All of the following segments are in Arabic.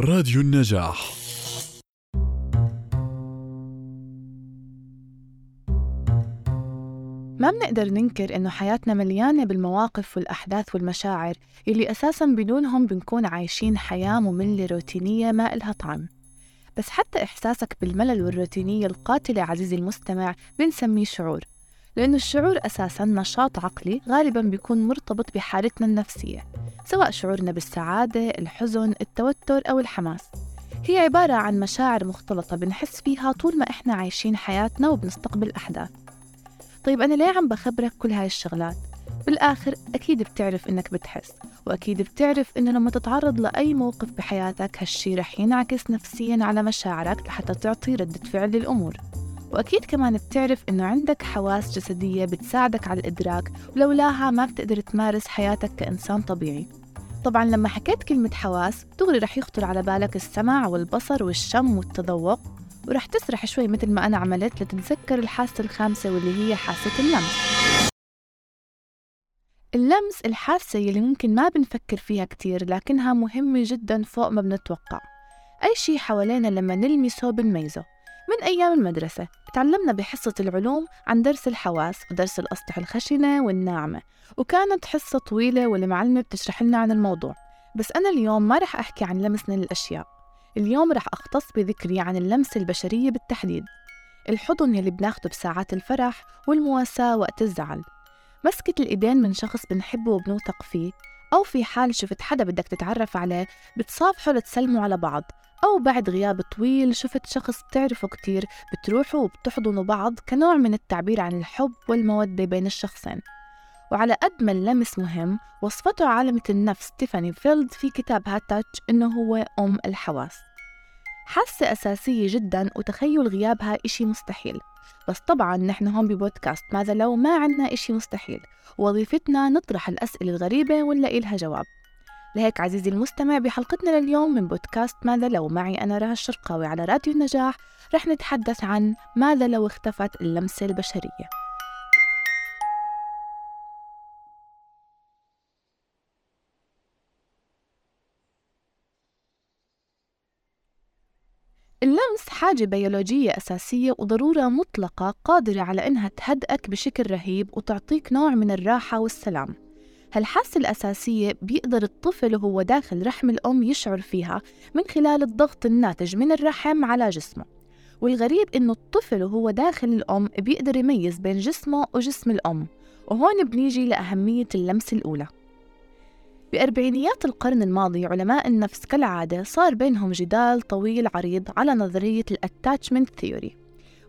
راديو النجاح. ما بنقدر ننكر إنه حياتنا مليانة بالمواقف والأحداث والمشاعر اللي أساساً بدونهم بنكون عايشين حياة مملة روتينية ما إلها طعم. بس حتى إحساسك بالملل والروتينية القاتلة عزيزي المستمع بنسميه شعور. لأنه الشعور أساساً نشاط عقلي غالباً بيكون مرتبط بحالتنا النفسية سواء شعورنا بالسعادة، الحزن، التوتر أو الحماس. هي عبارة عن مشاعر مختلطة بنحس فيها طول ما إحنا عايشين حياتنا وبنستقبل أحداث. طيب أنا ليه عم بخبرك كل هاي الشغلات؟ بالآخر أكيد بتعرف إنك بتحس وأكيد بتعرف إنه لما تتعرض لأي موقف بحياتك هالشي رح ينعكس نفسياً على مشاعرك لحتى تعطي ردة فعل للأمور. وأكيد كمان بتعرف إنه عندك حواس جسدية بتساعدك على الإدراك ولولاها ما بتقدر تمارس حياتك كإنسان طبيعي. طبعا لما حكيت كلمة حواس دغري رح يخطر على بالك السمع والبصر والشم والتذوق ورح تسرح شوي مثل ما أنا عملت لتتذكر الحاسة الخامسة واللي هي حاسة اللمس. اللمس الحاسة يلي ممكن ما بنفكر فيها كتير لكنها مهمة جدا فوق ما بنتوقع. أي شي حوالينا لما نلمسه بنميزه. من أيام المدرسة تعلمنا بحصة العلوم عن درس الحواس ودرس الأسطح الخشنة والناعمة وكانت حصة طويلة والمعلمة بتشرح لنا عن الموضوع. بس أنا اليوم ما رح أحكي عن لمسنا للأشياء اليوم رح أختص بذكري عن اللمسة البشرية بالتحديد. الحضن يلي بناخده بساعات الفرح والمواساة وقت الزعل. مسكة الإيدين من شخص بنحبه وبنوثق فيه أو في حال شفت حدا بدك تتعرف عليه بتصافحوا لتسلموا على بعض. أو بعد غياب طويل شفت شخص بتعرفه كتير بتروحوا وبتحضنوا بعض كنوع من التعبير عن الحب والمودة بين الشخصين. وعلى قد ما اللمس مهم وصفته عالمة النفس تيفاني فيلد في كتابها Touch إنه هو أم الحواس. حاسة أساسية جدا وتخيل غيابها إشي مستحيل. بس طبعا نحن هون ببودكاست ماذا لو ما عنا إشي مستحيل؟ وظيفتنا نطرح الأسئلة الغريبة ونلاقي لها جواب. لهيك عزيزي المستمع بحلقتنا لليوم من بودكاست ماذا لو معي أنا رها الشرقاوي على راديو النجاح. رح نتحدث عن ماذا لو اختفت اللمسة البشرية اللمس حاجة بيولوجية أساسية وضرورة مطلقة قادرة على إنها تهدئك بشكل رهيب وتعطيك نوع من الراحة والسلام. هالحاسة الأساسية بيقدر الطفل وهو داخل رحم الأم يشعر فيها من خلال الضغط الناتج من الرحم على جسمه؟ والغريب إنه الطفل وهو داخل الأم بيقدر يميز بين جسمه وجسم الأم وهون بنيجي لأهمية اللمس الأولى. بأربعينيات القرن الماضي علماء النفس كالعادة صار بينهم جدال طويل عريض على نظرية ال attachment theory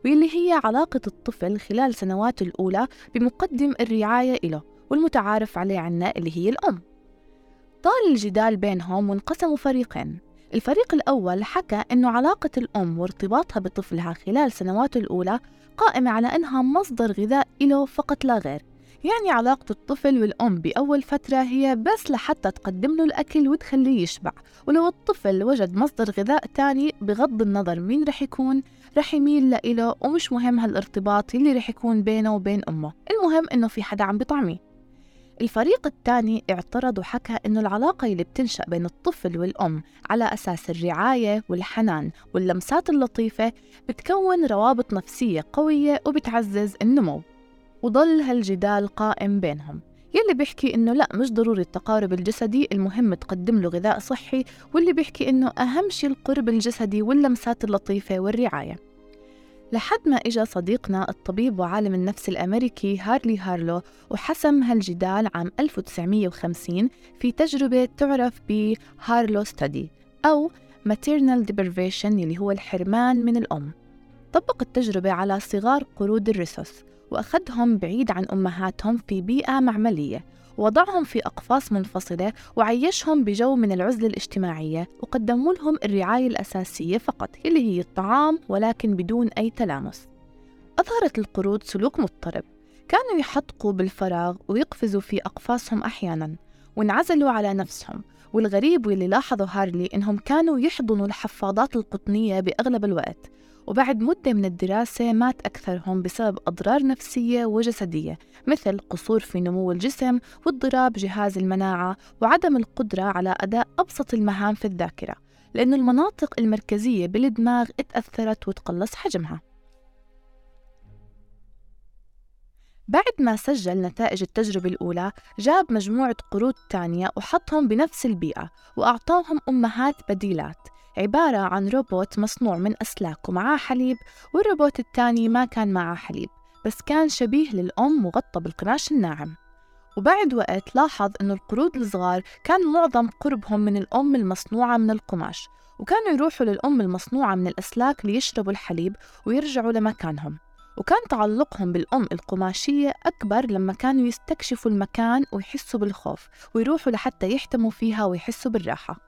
واللي هي علاقة الطفل خلال سنواته الأولى بمقدم الرعاية إله. والمتعارف عليه عنا اللي هي الأم. طال الجدال بينهم وانقسموا فريقين. الفريق الأول حكى أنه علاقة الأم وارتباطها بطفلها خلال سنواته الأولى قائمة على أنها مصدر غذاء له فقط لا غير. يعني علاقة الطفل والأم بأول فترة هي بس لحتى تقدم له الأكل وتخليه يشبع. ولو الطفل وجد مصدر غذاء تاني بغض النظر مين رح يكون رح يميل لإله ومش مهم هالارتباط اللي رح يكون بينه وبين أمه. المهم إنه في حدا عم بطعميه. الفريق الثاني اعترض وحكى إنه العلاقة اللي بتنشأ بين الطفل والأم على أساس الرعاية والحنان واللمسات اللطيفة بتكون روابط نفسية قوية وبتعزز النمو. وضل هالجدال قائم بينهم. يلي بيحكي إنه لا مش ضروري التقارب الجسدي المهم تقدم له غذاء صحي واللي بيحكي إنه أهم شي القرب الجسدي واللمسات اللطيفة والرعاية. لحد ما إجا صديقنا الطبيب وعالم النفس الأمريكي هارلي هارلو وحسم هالجدال عام 1950 في تجربة تعرف ب هارلو ستدي أو maternal deprivation اللي هو الحرمان من الأم. طبق التجربة على صغار قرود الرسوس وأخذهم بعيد عن أمهاتهم في بيئة معملية ووضعهم في أقفاص منفصلة وعيشهم بجو من العزلة الاجتماعية وقدموا لهم الرعاية الأساسية فقط اللي هي الطعام ولكن بدون أي تلامس. أظهرت القرود سلوك مضطرب. كانوا يحدقوا بالفراغ ويقفزوا في أقفاصهم أحيانا وانعزلوا على نفسهم. والغريب واللي لاحظه هارلي إنهم كانوا يحضنوا الحفاضات القطنية بأغلب الوقت. وبعد مدة من الدراسة مات أكثرهم بسبب أضرار نفسية وجسدية مثل قصور في نمو الجسم واضطراب جهاز المناعة وعدم القدرة على أداء أبسط المهام في الذاكرة لأن المناطق المركزية بالدماغ اتأثرت وتقلص حجمها. بعد ما سجل نتائج التجربة الأولى جاب مجموعة قرود تانية وحطهم بنفس البيئة وأعطاهم أمهات بديلات. عبارة عن روبوت مصنوع من أسلاك ومعاه حليب والروبوت الثاني ما كان معاه حليب بس كان شبيه للأم مغطى بالقماش الناعم. وبعد وقت لاحظ أنه القرود الصغار كان معظم قربهم من الأم المصنوعة من القماش وكانوا يروحوا للأم المصنوعة من الأسلاك ليشربوا الحليب ويرجعوا لمكانهم. وكان تعلقهم بالأم القماشية أكبر لما كانوا يستكشفوا المكان ويحسوا بالخوف ويروحوا لحتى يحتموا فيها ويحسوا بالراحة.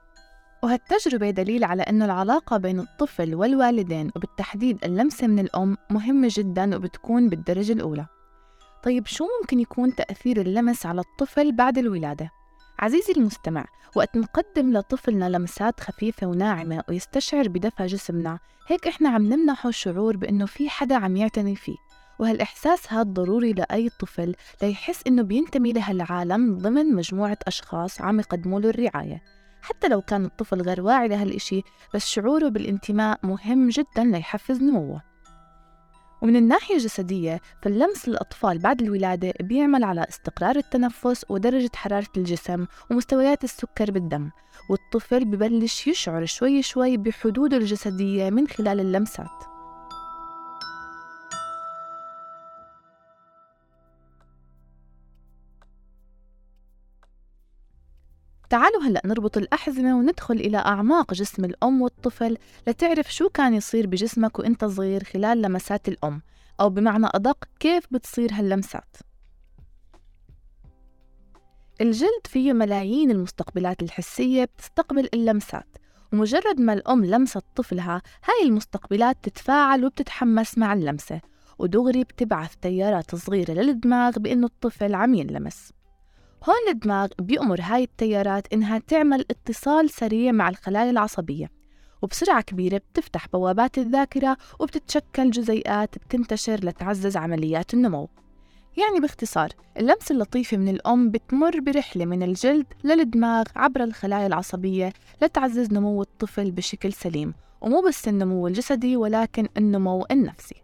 وهالتجربة دليل على أنه العلاقة بين الطفل والوالدين وبالتحديد اللمسة من الأم مهمة جدا وبتكون بالدرجة الأولى. طيب شو ممكن يكون تأثير اللمس على الطفل بعد الولادة؟ عزيزي المستمع وقت نقدم لطفلنا لمسات خفيفة وناعمة ويستشعر بدفى جسمنا هيك إحنا عم نمنحه شعور بأنه في حدا عم يعتني فيه. وهالإحساس هاد ضروري لأي طفل ليحس إنه بينتمي لهالعالم ضمن مجموعة أشخاص عم يقدموا له الرعاية. حتى لو كان الطفل غير واعي لهالإشي بس شعوره بالانتماء مهم جدا ليحفز نموه. ومن الناحية الجسدية فاللمس للأطفال بعد الولادة بيعمل على استقرار التنفس ودرجة حرارة الجسم ومستويات السكر بالدم والطفل ببلش يشعر شوي شوي بحدوده الجسدية من خلال اللمسات. تعالوا هلأ نربط الأحزمة وندخل إلى أعماق جسم الأم والطفل لتعرف شو كان يصير بجسمك وإنت صغير خلال لمسات الأم. أو بمعنى أدق كيف بتصير هاللمسات؟ الجلد فيه ملايين المستقبلات الحسية بتستقبل اللمسات ومجرد ما الأم لمست طفلها هاي المستقبلات تتفاعل وبتتحمس مع اللمسة. ودغري بتبعث تيارات صغيرة للدماغ بإنه الطفل عم ينلمس هون الدماغ بيأمر هاي التيارات إنها تعمل اتصال سريع مع الخلايا العصبية وبسرعة كبيرة بتفتح بوابات الذاكرة وبتتشكل جزيئات بتنتشر لتعزز عمليات النمو. يعني باختصار اللمسة اللطيفة من الأم بتمر برحلة من الجلد للدماغ عبر الخلايا العصبية لتعزز نمو الطفل بشكل سليم ومو بس النمو الجسدي ولكن النمو النفسي.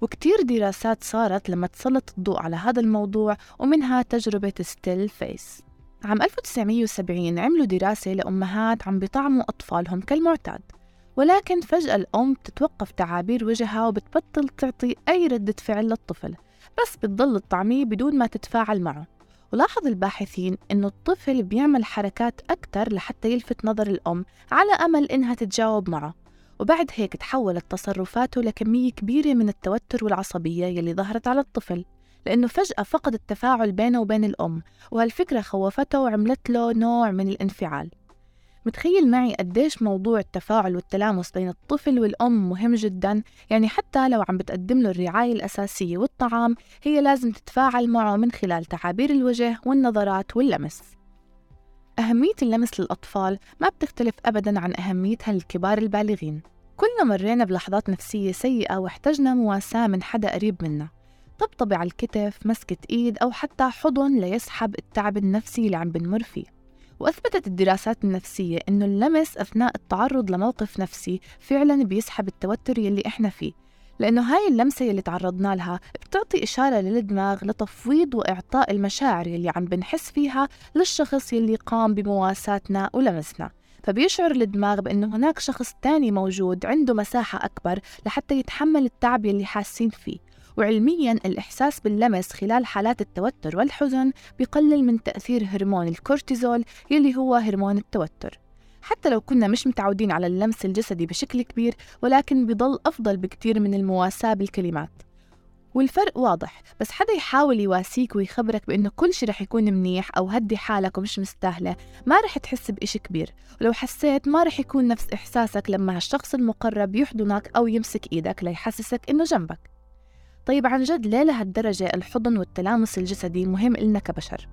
وكتير دراسات صارت لما تسلط الضوء على هذا الموضوع ومنها تجربة still face. عام 1970 عملوا دراسة لأمهات عم بيطعموا أطفالهم كالمعتاد ولكن فجأة الأم بتتوقف تعابير وجهها وبتبطل تعطي أي ردة فعل للطفل بس بتضل الطعمية بدون ما تتفاعل معه. ولاحظ الباحثين إنه الطفل بيعمل حركات أكثر لحتى يلفت نظر الأم على أمل إنها تتجاوب معه. وبعد هيك تحولت تصرفاته لكمية كبيرة من التوتر والعصبية يلي ظهرت على الطفل لأنه فجأة فقد التفاعل بينه وبين الأم وهالفكرة خوفته وعملت له نوع من الانفعال. متخيل معي قديش موضوع التفاعل والتلامس بين الطفل والأم مهم جدا؟ يعني حتى لو عم بتقدم له الرعاية الأساسية والطعام هي لازم تتفاعل معه من خلال تعابير الوجه والنظرات واللمس. أهمية اللمس للأطفال ما بتختلف أبدا عن أهميتها للكبار البالغين. كلنا مرينا بلحظات نفسية سيئة واحتجنا مواساة من حدا قريب منا. طبطبة على الكتف مسكة إيد أو حتى حضن ليسحب التعب النفسي اللي عم بنمر فيه. وأثبتت الدراسات النفسية إنه اللمس أثناء التعرض لموقف نفسي فعلا بيسحب التوتر يلي إحنا فيه. لأنه هاي اللمسة يلي تعرضنا لها بتعطي إشارة للدماغ لتفويض وإعطاء المشاعر يلي عم بنحس فيها للشخص يلي قام بمواساتنا ولمسنا. فبيشعر الدماغ بأنه هناك شخص تاني موجود عنده مساحة أكبر لحتى يتحمل التعب يلي حاسين فيه. وعلميا الإحساس باللمس خلال حالات التوتر والحزن بيقلل من تأثير هرمون الكورتيزول يلي هو هرمون التوتر. حتى لو كنا مش متعودين على اللمس الجسدي بشكل كبير ولكن بضل أفضل بكتير من المواساة بالكلمات. والفرق واضح بس حدا يحاول يواسيك ويخبرك بأنه كل شي رح يكون منيح أو هدي حالك ومش مستاهلة ما رح تحس بإشي كبير. ولو حسيت ما رح يكون نفس إحساسك لما هالشخص المقرب يحضنك أو يمسك إيدك ليحسسك إنه جنبك. طيب عن جد ليه لهالدرجة الحضن والتلامس الجسدي مهم إلنا كبشر؟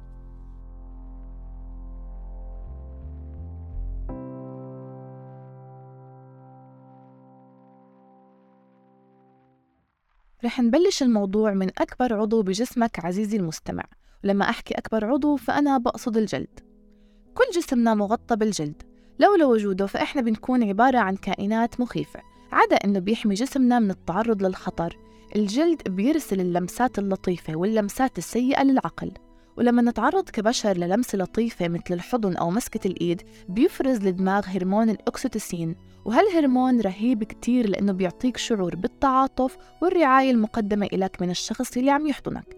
رح نبلش الموضوع من أكبر عضو بجسمك عزيزي المستمع. ولما أحكي أكبر عضو فأنا بقصد الجلد. كل جسمنا مغطى بالجلد. لولا وجوده فإحنا بنكون عبارة عن كائنات مخيفة. عدا إنه بيحمي جسمنا من التعرض للخطر. الجلد بيرسل اللمسات اللطيفة واللمسات السيئة للعقل. ولما نتعرض كبشر للمسة لطيفة مثل الحضن أو مسكة الإيد بيفرز للدماغ هرمون الأكسيتوسين وهالهرمون رهيب كتير لأنه بيعطيك شعور بالتعاطف والرعاية المقدمة إلك من الشخص اللي عم يحضنك.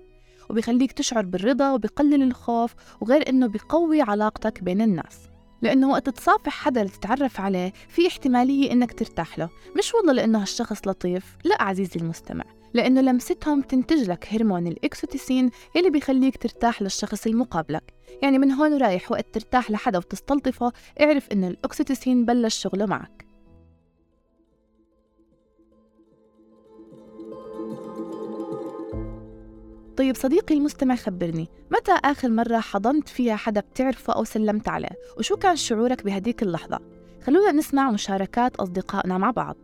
وبيخليك تشعر بالرضا وبيقلل الخوف وغير إنه بيقوي علاقتك بين الناس. لأنه وقت تصافح حدا لتتعرف عليه في احتمالية إنك ترتاح له. مش والله لأنه هالشخص لطيف لا عزيزي المستمع. لأنه لمستهم تنتج لك هرمون الإكسوتيسين يلي بيخليك ترتاح للشخص المقابلك. يعني من هون رايح وقت ترتاح لحدا وتستلطفه اعرف إنه الأكسوتيسين بلش شغله معك. طيب صديقي المستمع خبرني متى آخر مرة حضنت فيها حدا بتعرفه أو سلمت عليه؟ وشو كان شعورك بهديك اللحظة؟ خلونا نسمع مشاركات أصدقائنا مع بعض.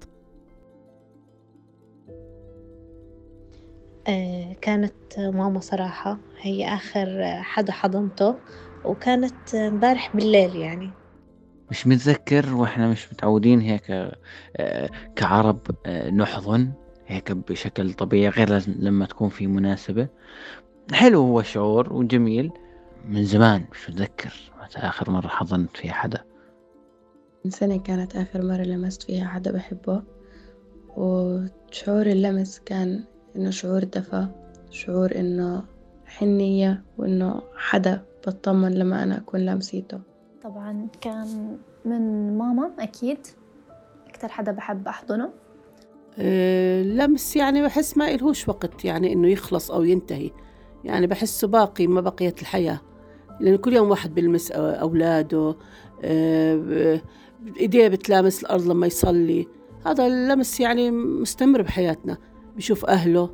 آه، كانت ماما صراحة هي آخر حدا حضنته وكانت امبارح بالليل يعني. مش متذكر وإحنا مش متعودين هيك آه، كعرب آه، نحضن. هيك بشكل طبيعي غير لما تكون في مناسبة. حلو هو شعور وجميل. من زمان مش متذكر متى آخر مرة حضنت فيها حدا؟ من سنة كانت آخر مرة لمست فيها حدا بحبه. وشعور اللمس كان إنه شعور دفى شعور إنه حنية وإنه حدا بطمن لما أنا أكون لامسيته طبعا كان من ماما أكيد. أكتر حدا بحب أحضنه. أه لمس يعني بحس ما إلهوش وقت يعني إنه يخلص أو ينتهي. يعني بحسه باقي ما بقيت الحياة. لأن كل يوم واحد بيلمس أولاده أه إيديه بتلامس الأرض لما يصلي. هذا اللمس يعني مستمر بحياتنا. بشوف أهله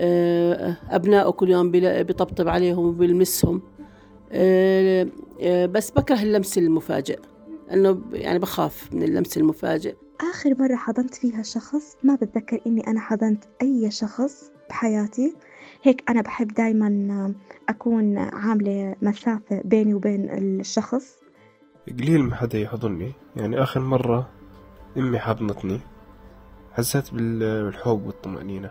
آه، أبنائه كل يوم بيطبطب عليهم وبيلمسهم. آه، آه، بس بكره اللمس المفاجئ. لأنه يعني بخاف من اللمس المفاجئ. آخر مرة حضنت فيها شخص ما بتذكر إني أنا حضنت أي شخص بحياتي. هيك أنا بحب دايما أكون عاملة مسافة بيني وبين الشخص. قليل ما حدا يحضني. يعني آخر مرة أمي حضنتني حسيت بالحب والطمأنينة.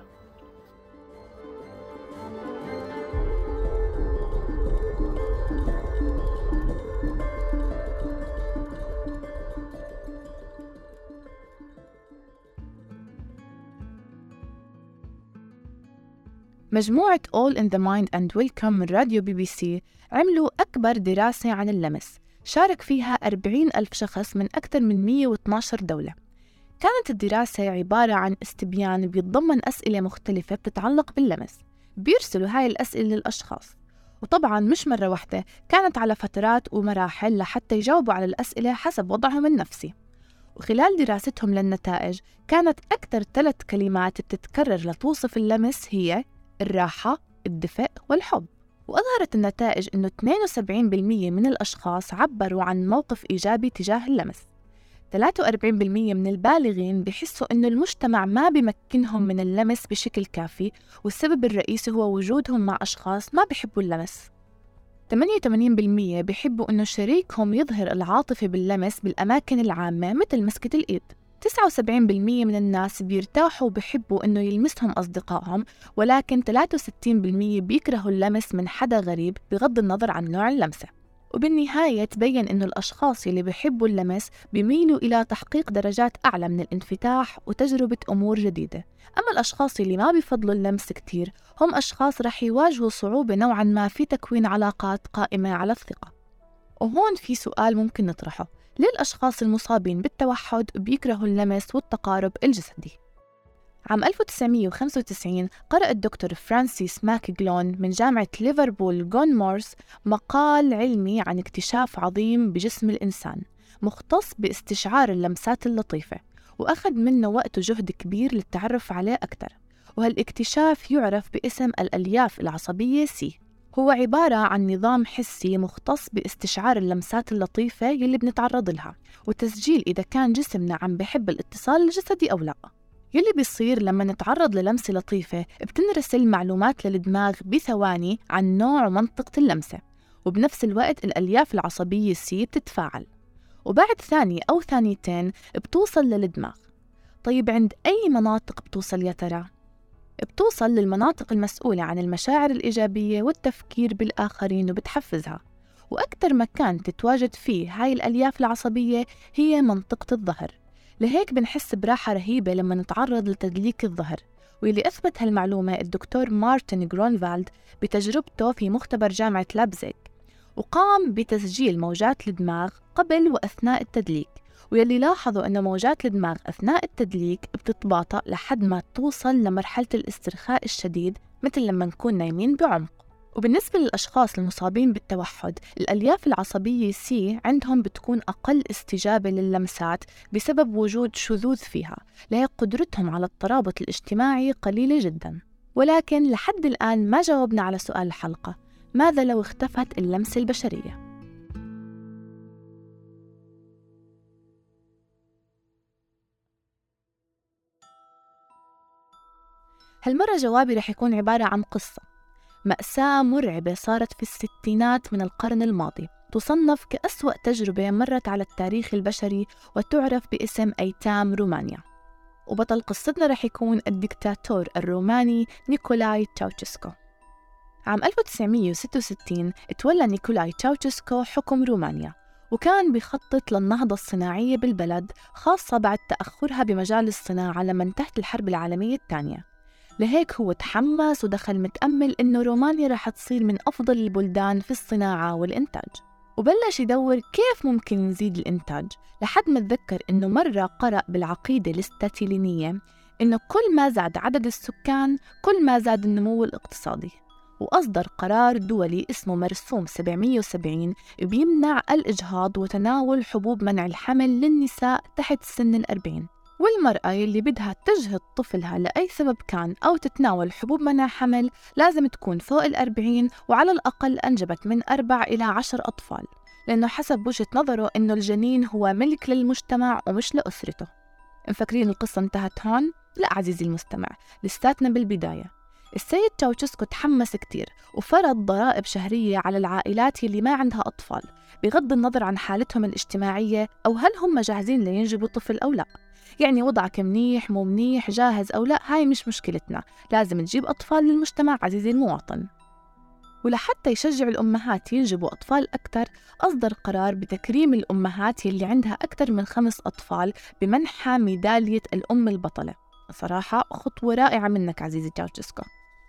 مجموعة All in the Mind and Wellcome من راديو بي بي سي عملوا أكبر دراسة عن اللمس. شارك فيها 40 ألف شخص من أكثر من 112 دولة. كانت الدراسة عبارة عن استبيان بيتضمن أسئلة مختلفة بتتعلق باللمس. بيرسلوا هاي الأسئلة للأشخاص. وطبعا مش مرة واحدة كانت على فترات ومراحل لحتى يجاوبوا على الأسئلة حسب وضعهم النفسي. وخلال دراستهم للنتائج كانت أكثر ثلاث كلمات بتتكرر لتوصف اللمس هي الراحة، الدفء والحب. وأظهرت النتائج أنه 72% من الأشخاص عبروا عن موقف إيجابي تجاه اللمس. 43% من البالغين بحسوا أنه المجتمع ما بمكنهم من اللمس بشكل كافي والسبب الرئيسي هو وجودهم مع أشخاص ما بحبوا اللمس. 88% بحبوا أنه شريكهم يظهر العاطفة باللمس بالأماكن العامة مثل مسكة الإيد. 79% من الناس بيرتاحوا وبحبوا إنه يلمسهم أصدقائهم ولكن 63% بيكرهوا اللمس من حدا غريب بغض النظر عن نوع اللمسة. وبالنهاية تبين إنه الأشخاص اللي بيحبوا اللمس بيميلوا إلى تحقيق درجات أعلى من الانفتاح وتجربة أمور جديدة. أما الأشخاص اللي ما بيفضلوا اللمس كتير هم أشخاص رح يواجهوا صعوبة نوعا ما في تكوين علاقات قائمة على الثقة. وهون في سؤال ممكن نطرحه. ليه الأشخاص المصابين بالتوحد بيكرهوا اللمس والتقارب الجسدي؟ عام 1995 قرأ الدكتور فرانسيس ماكجلون من جامعة ليفربول جون مورس مقال علمي عن اكتشاف عظيم بجسم الإنسان مختص باستشعار اللمسات اللطيفة وأخذ منه وقت وجهد كبير للتعرف عليه أكثر وهالإكتشاف يعرف باسم الألياف العصبية C هو عبارة عن نظام حسي مختص باستشعار اللمسات اللطيفة يلي بنتعرض لها وتسجيل إذا كان جسمنا عم بحب الاتصال الجسدي أو لا. يلي بيصير لما نتعرض للمسة لطيفة بتنرسل معلومات للدماغ بثواني عن نوع ومنطقة اللمسة وبنفس الوقت الألياف العصبية سي بتتفاعل وبعد ثانية أو ثانيتين بتوصل للدماغ. طيب عند أي مناطق بتوصل يا ترى؟ بتوصل للمناطق المسؤولة عن المشاعر الإيجابية والتفكير بالآخرين وبتحفزها. وأكثر مكان تتواجد فيه هاي الألياف العصبية هي منطقة الظهر. لهيك بنحس براحة رهيبة لما نتعرض لتدليك الظهر. واللي أثبت هالمعلومة الدكتور مارتن جرونفالد بتجربته في مختبر جامعة لابزيك وقام بتسجيل موجات الدماغ قبل وأثناء التدليك. واللي لاحظوا أن موجات الدماغ أثناء التدليك بتتباطأ لحد ما توصل لمرحلة الاسترخاء الشديد مثل لما نكون نايمين بعمق وبالنسبة للأشخاص المصابين بالتوحد الألياف العصبية سي عندهم بتكون أقل استجابة للمسات بسبب وجود شذوذ فيها لهيك قدرتهم على الترابط الاجتماعي قليلة جدا ولكن لحد الآن ما جاوبنا على سؤال الحلقة ماذا لو اختفت اللمسة البشرية؟ هالمرة جوابي رح يكون عبارة عن قصة. مأساة مرعبة صارت في الستينات من القرن الماضي. تصنف كأسوأ تجربة مرت على التاريخ البشري وتعرف باسم أيتام رومانيا. وبطل قصتنا رح يكون الدكتاتور الروماني نيكولاي تشاوشسكو عام 1966 تولى نيكولاي تشاوشسكو حكم رومانيا وكان بيخطط للنهضة الصناعية بالبلد خاصة بعد تأخرها بمجال الصناعة لما انتهت الحرب العالمية الثانية. لهيك هو تحمس ودخل متأمل إنه رومانيا رح تصير من أفضل البلدان في الصناعة والإنتاج. وبلش يدور كيف ممكن نزيد الإنتاج لحد ما تذكر إنه مرة قرأ بالعقيدة الاستاتيلينية إنه كل ما زاد عدد السكان كل ما زاد النمو الاقتصادي. وأصدر قرار دولي اسمه مرسوم 770 بيمنع الإجهاض وتناول حبوب منع الحمل للنساء تحت سن الأربعين. والمرأة يلي بدها تجهض طفلها لأي سبب كان أو تتناول حبوب منع حمل لازم تكون فوق الأربعين وعلى الأقل أنجبت من أربع إلى عشر أطفال لأنه حسب وجهة نظره إنه الجنين هو ملك للمجتمع ومش لأسرته. مفكرين القصة انتهت هون؟ لا عزيزي المستمع لساتنا بالبداية. السيد تشاوشسكو تحمس كتير وفرض ضرائب شهرية على العائلات اللي ما عندها أطفال بغض النظر عن حالتهم الاجتماعية أو هل هم جاهزين لينجبوا طفل أو لا. يعني وضعك منيح مو منيح جاهز أو لا هاي مش مشكلتنا. لازم تجيب أطفال للمجتمع عزيزي المواطن. ولحتى يشجع الأمهات ينجبوا أطفال أكثر أصدر قرار بتكريم الأمهات يلي عندها أكثر من خمس أطفال بمنحها ميدالية الأم البطلة. صراحة خطوة رائعة منك عزيزي تشاوشسكو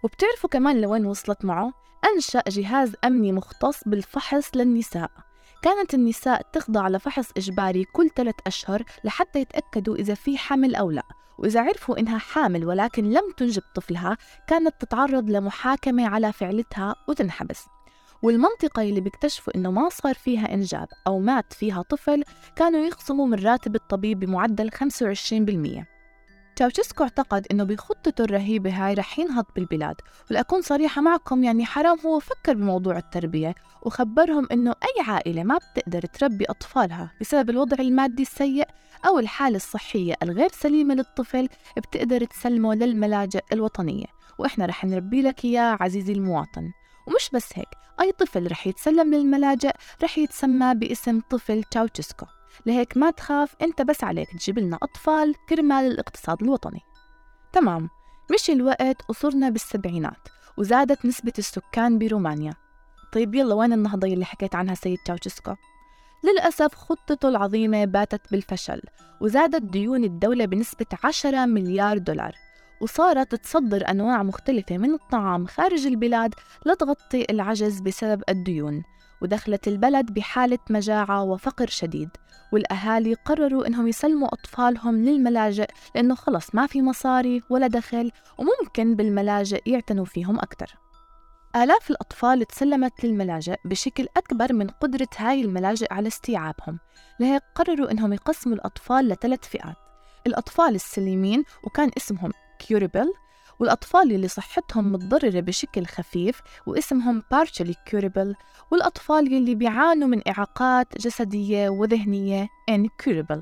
وبتعرفوا كمان لوين وصلت معه؟ أنشأ جهاز أمني مختص بالفحص للنساء. كانت النساء تخضع لفحص إجباري كل ثلاث أشهر لحتى يتأكدوا إذا في حمل أو لا. وإذا عرفوا إنها حامل ولكن لم تنجب طفلها كانت تتعرض لمحاكمة على فعلتها وتنحبس. والمنطقة اللي بيكتشفوا إنه ما صار فيها إنجاب أو مات فيها طفل كانوا يخصموا من راتب الطبيب بمعدل 25% تشاوشسكو اعتقد إنه بخطته الرهيبة هاي رح ينهض بالبلاد ولأكون صريحة معكم يعني حرام هو فكر بموضوع التربية وخبرهم إنه أي عائلة ما بتقدر تربي أطفالها بسبب الوضع المادي السيء أو الحالة الصحية الغير سليمة للطفل بتقدر تسلمه للملاجئ الوطنية. وإحنا رح نربي لك إياه عزيزي المواطن. ومش بس هيك أي طفل رح يتسلم للملاجئ رح يتسمى باسم طفل تشاوشسكو لهيك ما تخاف أنت بس عليك تجيب لنا أطفال كرمال الاقتصاد الوطني. تمام مشي الوقت وصرنا بالسبعينات وزادت نسبة السكان برومانيا. طيب يلا وين النهضة اللي حكيت عنها سيد تشاوشسكو؟ للأسف خطته العظيمة باءت بالفشل وزادت ديون الدولة بنسبة 10 مليار دولار. وصارت تصدر أنواع مختلفة من الطعام خارج البلاد لتغطي العجز بسبب الديون. ودخلت البلد بحالة مجاعة وفقر شديد. والأهالي قرروا إنهم يسلموا أطفالهم للملاجئ لأنه خلص ما في مصاري ولا دخل وممكن بالملاجئ يعتنوا فيهم أكثر آلاف الأطفال تسلمت للملاجئ بشكل أكبر من قدرة هاي الملاجئ على استيعابهم. لهيك قرروا إنهم يقسموا الأطفال لثلاث فئات. الأطفال السليمين وكان اسمهم كيوريبل والأطفال اللي صحتهم متضررة بشكل خفيف واسمهم partially curable والأطفال اللي بيعانوا من إعاقات جسدية وذهنية incurable.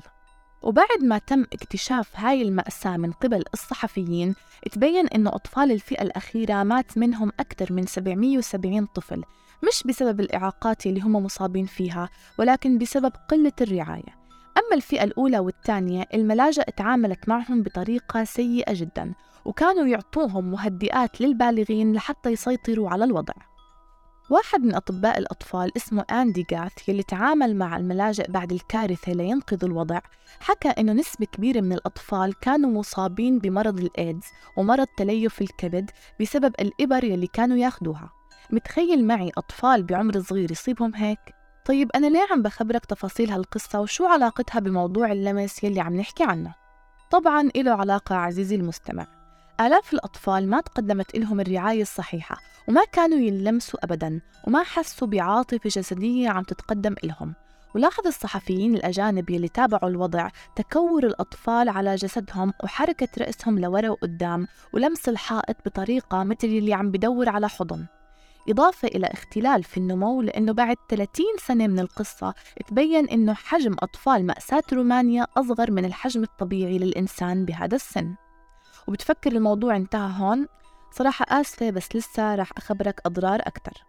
وبعد ما تم اكتشاف هاي المأساة من قبل الصحفيين تبين أنه أطفال الفئة الأخيرة مات منهم أكثر من 770 طفل مش بسبب الإعاقات اللي هم مصابين فيها ولكن بسبب قلة الرعاية. أما الفئة الأولى والثانية الملاجئ تعاملت معهم بطريقة سيئة جدا. وكانوا يعطوهم مهدئات للبالغين لحتى يسيطروا على الوضع واحد من أطباء الأطفال اسمه أندي جاث يلي تعامل مع الملاجئ بعد الكارثة لينقذ الوضع حكى إنه نسبة كبيرة من الأطفال كانوا مصابين بمرض الإيدز ومرض تليف الكبد بسبب الإبر يلي كانوا ياخدوها متخيل معي أطفال بعمر صغير يصيبهم هيك؟ طيب أنا ليه عم بخبرك تفاصيل هالقصة وشو علاقتها بموضوع اللمس يلي عم نحكي عنه؟ طبعا إله علاقة عزيزي المستمع آلاف الأطفال ما تقدمت لهم الرعاية الصحيحة وما كانوا يلمسوا أبدا وما حسوا بعاطفة جسدية عم تتقدم لهم ولاحظ الصحفيين الأجانب يلي تابعوا الوضع تكور الأطفال على جسدهم وحركة رأسهم لورا وقدام ولمس الحائط بطريقة مثل اللي عم بدور على حضن. إضافة إلى اختلال في النمو لأنه بعد 30 سنة من القصة تبين أنه حجم أطفال مأساة رومانيا أصغر من الحجم الطبيعي للإنسان بهذا السن. وبتفكر الموضوع انتهى هون صراحة آسفة بس لسه راح أخبرك أضرار أكثر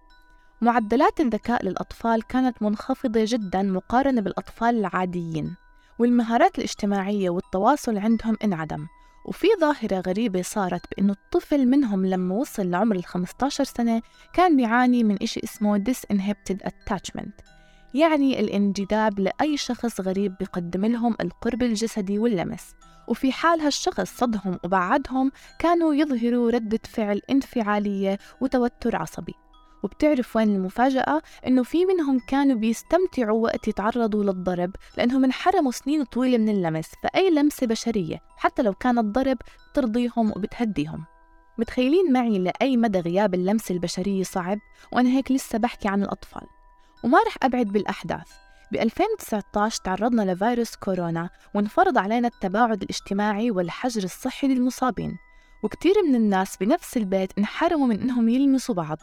معدلات الذكاء للأطفال كانت منخفضة جدا مقارنة بالأطفال العاديين والمهارات الاجتماعية والتواصل عندهم انعدم. وفي ظاهرة غريبة صارت بأنه الطفل منهم لما وصل لعمر ال 15 سنة كان بيعاني من إشي اسمه disinhibited attachment يعني الانجذاب لأي شخص غريب بيقدم لهم القرب الجسدي واللمس. وفي حال هالشخص صدهم وبعدهم كانوا يظهروا ردة فعل انفعالية وتوتر عصبي. وبتعرف وين المفاجأة؟ إنه في منهم كانوا بيستمتعوا وقت يتعرضوا للضرب لأنهم انحرموا سنين طويلة من اللمس فأي لمسة بشرية حتى لو كان الضرب بترضيهم وبتهديهم. متخيلين معي لأي مدى غياب اللمسة البشرية صعب؟ وأنا هيك لسه بحكي عن الأطفال. وما رح أبعد بالأحداث. ب 2019 تعرضنا لفيروس كورونا وانفرض علينا التباعد الاجتماعي والحجر الصحي للمصابين. وكتير من الناس بنفس البيت انحرموا من إنهم يلمسوا بعض.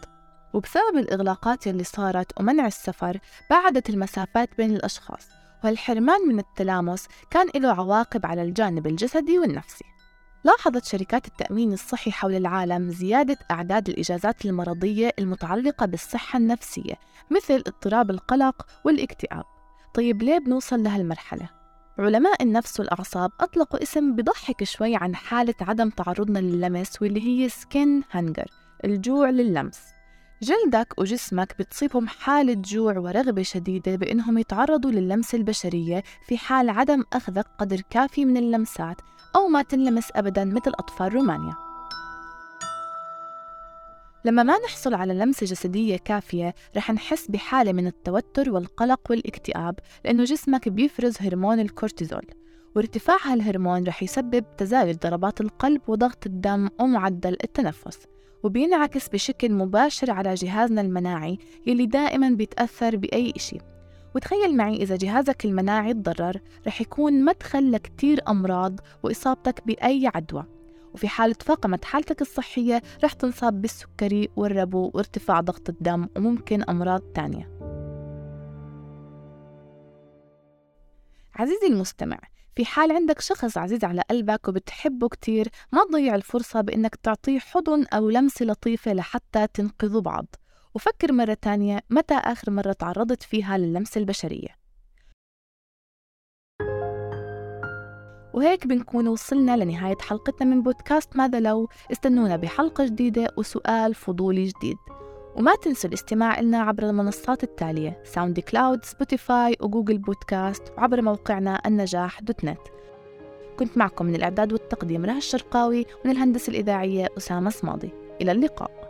وبسبب الإغلاقات اللي صارت ومنع السفر بعدت المسافات بين الأشخاص. وهالحرمان من التلامس كان له عواقب على الجانب الجسدي والنفسي. لاحظت شركات التأمين الصحي حول العالم زيادة أعداد الإجازات المرضية المتعلقة بالصحة النفسية مثل اضطراب القلق والاكتئاب. طيب ليه بنوصل لهالمرحلة؟ علماء النفس والأعصاب أطلقوا اسم بضحك شوي عن حالة عدم تعرضنا لللمس واللي هي skin hunger الجوع لللمس جلدك وجسمك بتصيبهم حالة جوع ورغبة شديدة بإنهم يتعرضوا للمس البشرية في حال عدم أخذك قدر كافي من اللمسات أو ما تنلمس أبدا مثل أطفال رومانيا لما ما نحصل على لمسة جسدية كافية رح نحس بحالة من التوتر والقلق والاكتئاب لأنه جسمك بيفرز هرمون الكورتيزول. وارتفاع هالهرمون رح يسبب تزايد ضربات القلب وضغط الدم ومعدل التنفس. وبينعكس بشكل مباشر على جهازنا المناعي يلي دائما بيتأثر بأي إشي. وتخيل معي إذا جهازك المناعي تضرر رح يكون مدخل لكتير أمراض وإصابتك بأي عدوى. وفي حالة فاقمت حالتك الصحية رح تنصاب بالسكري والربو وارتفاع ضغط الدم وممكن أمراض تانية. عزيزي المستمع في حال عندك شخص عزيز على قلبك وبتحبه كتير ما تضيع الفرصة بإنك تعطيه حضن أو لمسة لطيفة لحتى تنقذوا بعض. وفكر مرة تانية متى آخر مرة تعرضت فيها للمسة البشرية. وهيك بنكون وصلنا لنهاية حلقتنا من بودكاست ماذا لو؟ استنونا بحلقة جديدة وسؤال فضولي جديد. وما تنسوا الاستماع لنا عبر المنصات التالية SoundCloud Spotify و Google Podcast وعبر موقعنا النجاح dot net كنت معكم من الإعداد والتقديم رها الشرقاوي ومن الهندسة الإذاعية أسامة صماضي إلى اللقاء.